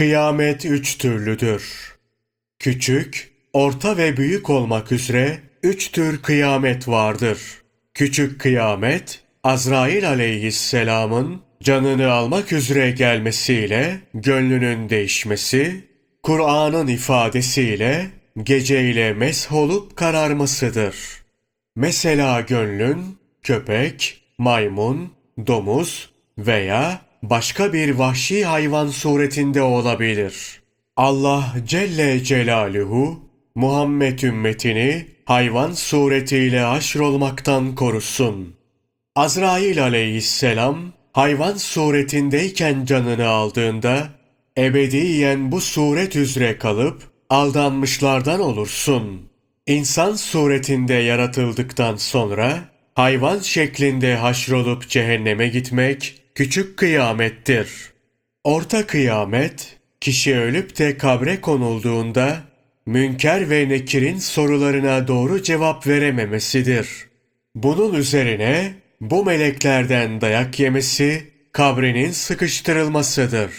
Kıyamet üç türlüdür. Küçük, orta ve büyük olmak üzere üç tür kıyamet vardır. Küçük kıyamet, Azrail aleyhisselamın canını almak üzere gelmesiyle gönlünün değişmesi, Kur'an'ın ifadesiyle geceyle mesh olup kararmasıdır. Mesela gönlün köpek, maymun, domuz veya başka bir vahşi hayvan suretinde olabilir. Allah Celle Celaluhu Muhammed ümmetini hayvan suretiyle haşrolmaktan korusun. Azrail aleyhisselam hayvan suretindeyken canını aldığında ebediyen bu suret üzere kalıp aldanmışlardan olursun. İnsan suretinde yaratıldıktan sonra hayvan şeklinde haşrolup cehenneme gitmek küçük kıyamettir. Orta kıyamet, kişi ölüp de kabre konulduğunda Münker ve Nekir'in sorularına doğru cevap verememesidir. Bunun üzerine bu meleklerden dayak yemesi kabrinin sıkıştırılmasıdır.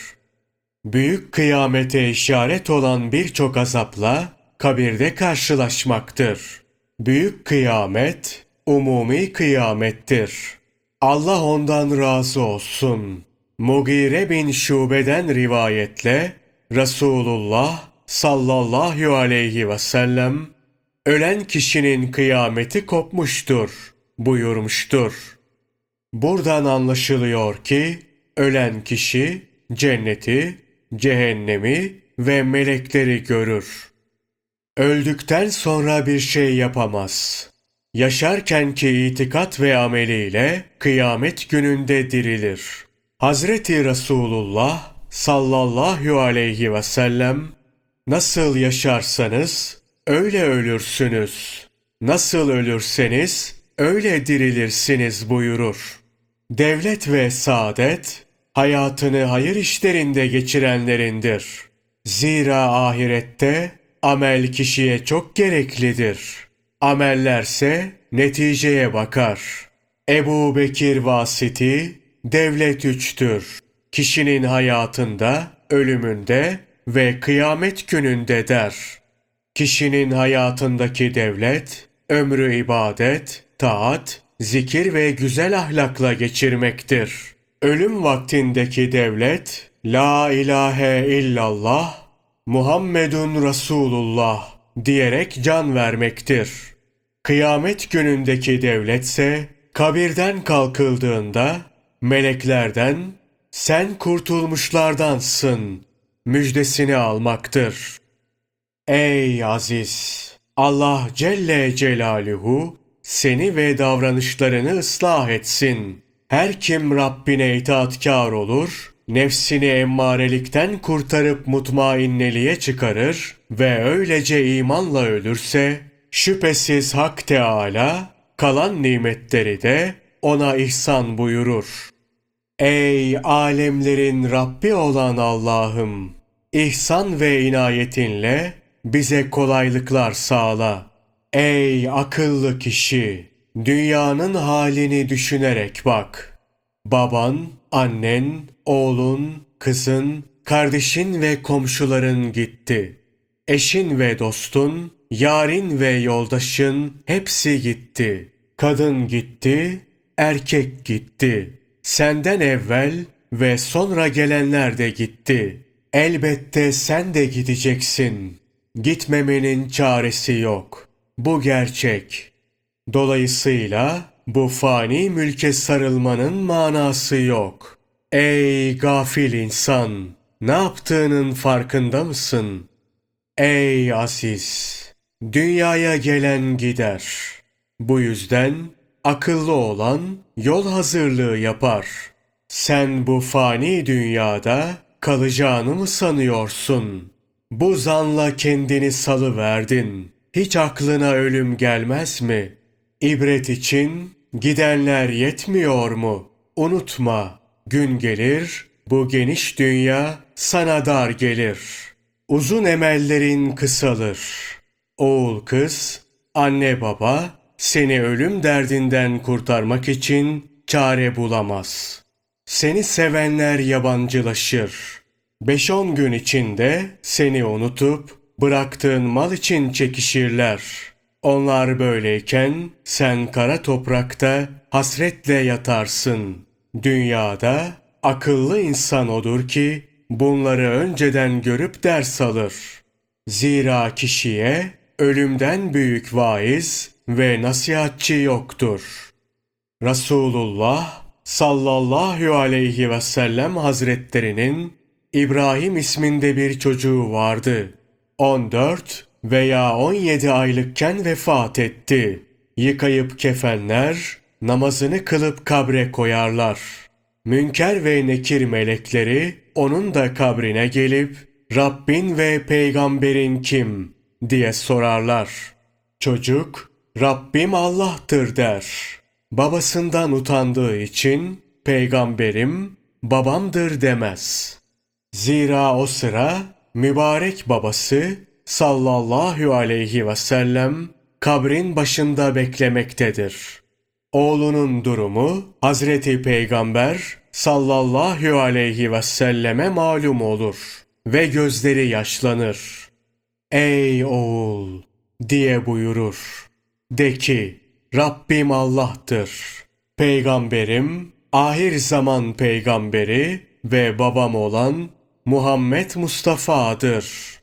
Büyük kıyamete işaret olan birçok azapla kabirde karşılaşmaktır. Büyük kıyamet umumi kıyamettir. Allah ondan razı olsun. Mugire bin Şube'den rivayetle Resulullah sallallahu aleyhi ve sellem ölen kişinin kıyameti kopmuştur buyurmuştur. Buradan anlaşılıyor ki ölen kişi cenneti, cehennemi ve melekleri görür. Öldükten sonra bir şey yapamaz. Yaşarkenki itikat ve ameliyle kıyamet gününde dirilir. Hazreti Resulullah sallallahu aleyhi ve sellem nasıl yaşarsanız öyle ölürsünüz. Nasıl ölürseniz öyle dirilirsiniz buyurur. Devlet ve saadet hayatını hayır işlerinde geçirenlerindir. Zira ahirette amel kişiye çok gereklidir. Amellerse neticeye bakar. Ebu Bekir Vasiti, devlet üçtür. Kişinin hayatında, ölümünde ve kıyamet gününde der. Kişinin hayatındaki devlet, ömrü ibadet, taat, zikir ve güzel ahlakla geçirmektir. Ölüm vaktindeki devlet, La ilahe illallah, Muhammedun Resulullah diyerek can vermektir. Kıyamet günündeki devletse, kabirden kalkıldığında, meleklerden, sen kurtulmuşlardansın, müjdesini almaktır. Ey aziz! Allah Celle Celaluhu seni ve davranışlarını ıslah etsin. Her kim Rabbine itaatkar olur, nefsini emmarelikten kurtarıp mutmainneliğe çıkarır ve öylece imanla ölürse, şüphesiz Hak Teala kalan nimetleri de ona ihsan buyurur. Ey alemlerin Rabbi olan Allah'ım! İhsan ve inayetinle bize kolaylıklar sağla. Ey akıllı kişi! Dünyanın halini düşünerek bak. Baban, annen, oğlun, kızın, kardeşin ve komşuların gitti. Eşin ve dostun, yarin ve yoldaşın hepsi gitti. Kadın gitti, erkek gitti. Senden evvel ve sonra gelenler de gitti. Elbette sen de gideceksin. Gitmemenin çaresi yok. Bu gerçek. Dolayısıyla bu fani mülke sarılmanın manası yok. Ey gafil insan! Ne yaptığının farkında mısın? Ey aziz! Dünyaya gelen gider. Bu yüzden akıllı olan yol hazırlığı yapar. Sen bu fani dünyada kalacağını mı sanıyorsun? Bu zanla kendini salı verdin. Hiç aklına ölüm gelmez mi? İbret için gidenler yetmiyor mu? Unutma, gün gelir, bu geniş dünya sana dar gelir. Uzun emellerin kısalır. Oğul kız, anne baba seni ölüm derdinden kurtarmak için çare bulamaz. Seni sevenler yabancılaşır. Beş-on gün içinde seni unutup bıraktığın mal için çekişirler. Onlar böyleyken sen kara toprakta hasretle yatarsın. Dünyada akıllı insan odur ki bunları önceden görüp ders alır. Zira kişiye ölümden büyük vaiz ve nasihatçi yoktur. Resulullah sallallahu aleyhi ve sellem hazretlerinin İbrahim isminde bir çocuğu vardı. 14 veya 17 aylıkken vefat etti. Yıkayıp kefenler, namazını kılıp kabre koyarlar. Münker ve nekir melekleri onun da kabrine gelip Rabbin ve peygamberin kim diye sorarlar. Çocuk Rabbim Allah'tır der. Babasından utandığı için peygamberim babamdır demez. Zira o sıra mübarek babası sallallahu aleyhi ve sellem kabrin başında beklemektedir. Oğlunun durumu Hazreti Peygamber sallallahu aleyhi ve selleme malum olur ve gözleri yaşlanır. Ey oğul diye buyurur. De ki Rabbim Allah'tır. Peygamberim, ahir zaman peygamberi ve babam olan Muhammed Mustafa'dır.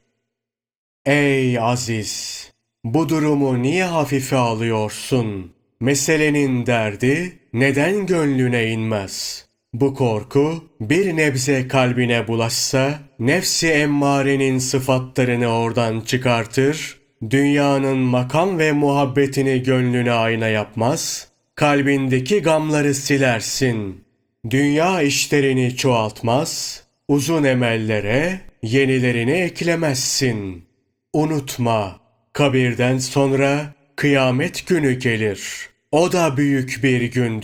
Ey aziz! Bu durumu niye hafife alıyorsun? Meselenin derdi neden gönlüne inmez? Bu korku bir nebze kalbine bulaşsa, nefsi emmarenin sıfatlarını oradan çıkartır, dünyanın makam ve muhabbetini gönlüne ayna yapmaz, kalbindeki gamları silersin. Dünya işlerini çoğaltmaz, uzun emellere yenilerini eklemezsin. Unutma, kabirden sonra kıyamet günü gelir. O da büyük bir gündür.